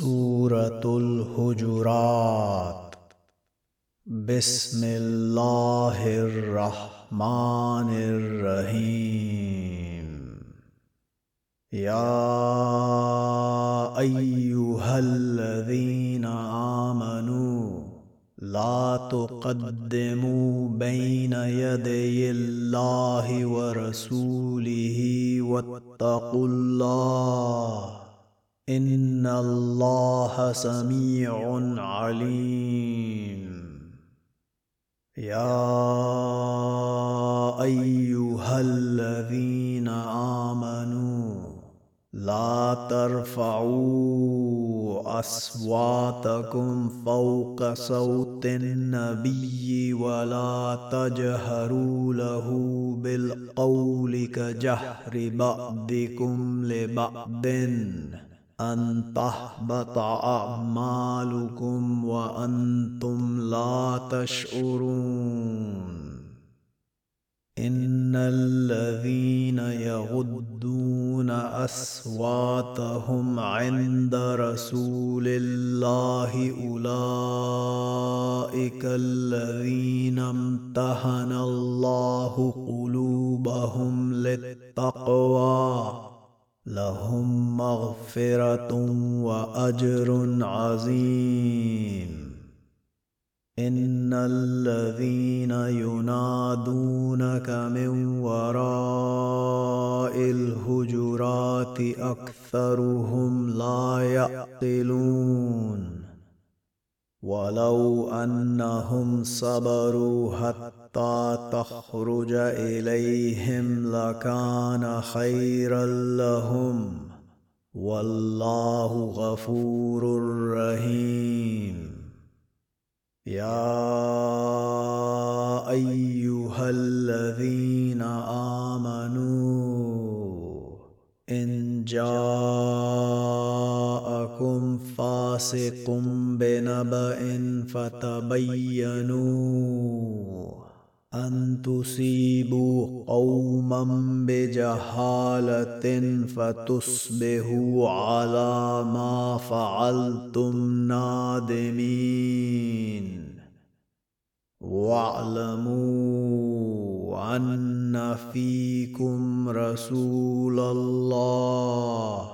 سورة الهجرات بسم الله الرحمن الرحيم. يا أيها الذين آمنوا لا تقدموا بين يدي الله ورسوله واتقوا الله إن الله سميع عليم. يا أيها الذين آمنوا لا ترفعوا أصواتكم فوق صوت النبي ولا تجهروا له بالقول كجهر بعضكم لبعض. أن تحبط أعمالكم وأنتم لا تشعرون. إن الذين يغضون أصواتهم عند رسول الله أولئك الذين امتحن الله قلوبهم للتقوى. لهم مغفرة وأجر عظيم. إن الذين ينادونك من وراء الهجرات أكثرهم لا يعقلون. ولو أنهم صبروا حتى تخرج إليهم لكان خيرا لهم. والله غفور رحيم. يا أيها الذين آمنوا إن جاءكم فاسق بنبأ فتبينوا أن تصيبوا قوما بجهالة فتصبحوا على ما فعلتم نادمين. واعلموا أن فيكم رسول الله.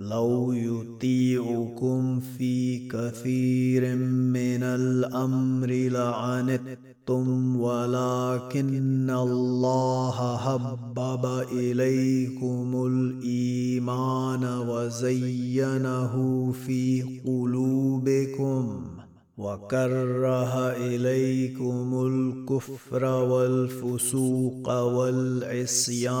لو يطيعكم في كثير من الأمر لعنتم ولكن الله حبب إليكم الإيمان وزينه في قلوبكم وكره إليكم الكفر والفسوق والعصيان.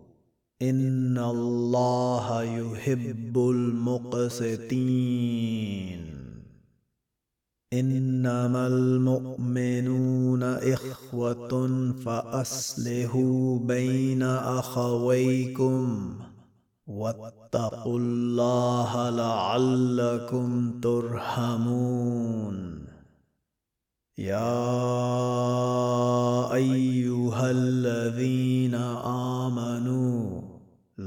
إن الله يحب المقسطين. إنما المؤمنون إخوة فأصلحوا بين أخويكم واتقوا الله لعلكم ترحمون. يا أيها الذين آمنوا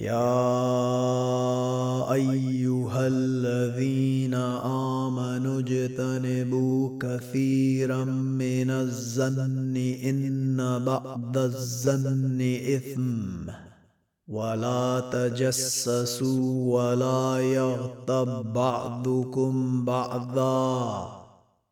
يا أيها الذين آمنوا اجتنبوا كثيرا من الظن ان بعد الظن اثم ولا تجسسوا ولا يغتب بعضكم بعضا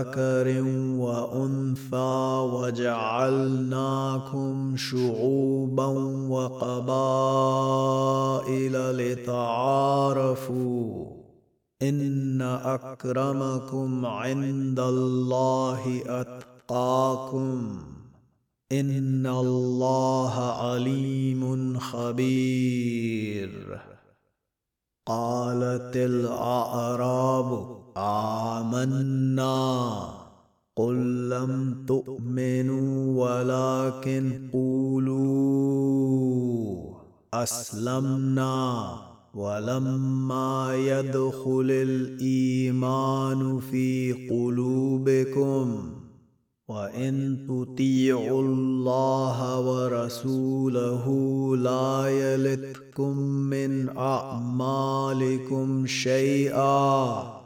ذكر وأنثى وجعلناكم شعوبا وقبائل لتعارفوا إن أكرمكم عند الله أتقاكم إن الله عليم خبير قالت الأعراب آمنا. قل لم تؤمنوا ولكن قولوا أسلمنا. ولما يدخل الإيمان في قلوبكم وإن تطيعوا الله ورسوله لا يلتكم من أعمالكم شيئا.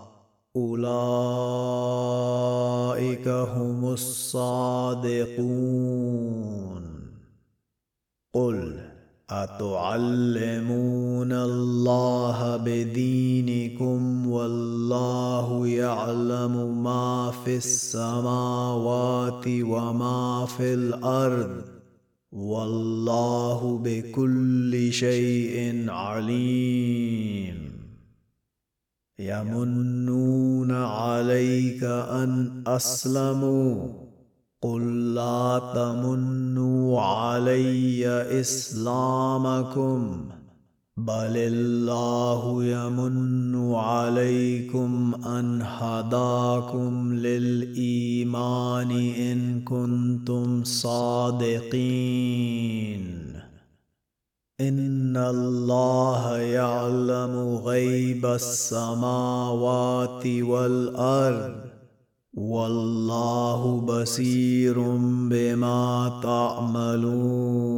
أولئك هم الصادقون. قل أتعلمون الله بدينكم والله يعلم ما في السماوات وما في الأرض. والله بكل شيء عليم. يمنون عليك أن أسلموا. قل لا تمنوا علي إسلامكم بل الله يمن عليكم أن هداكم للإيمان إن كنتم صادقين. ان الله يعلم غيب السماوات والارض والله بصير بما تعملون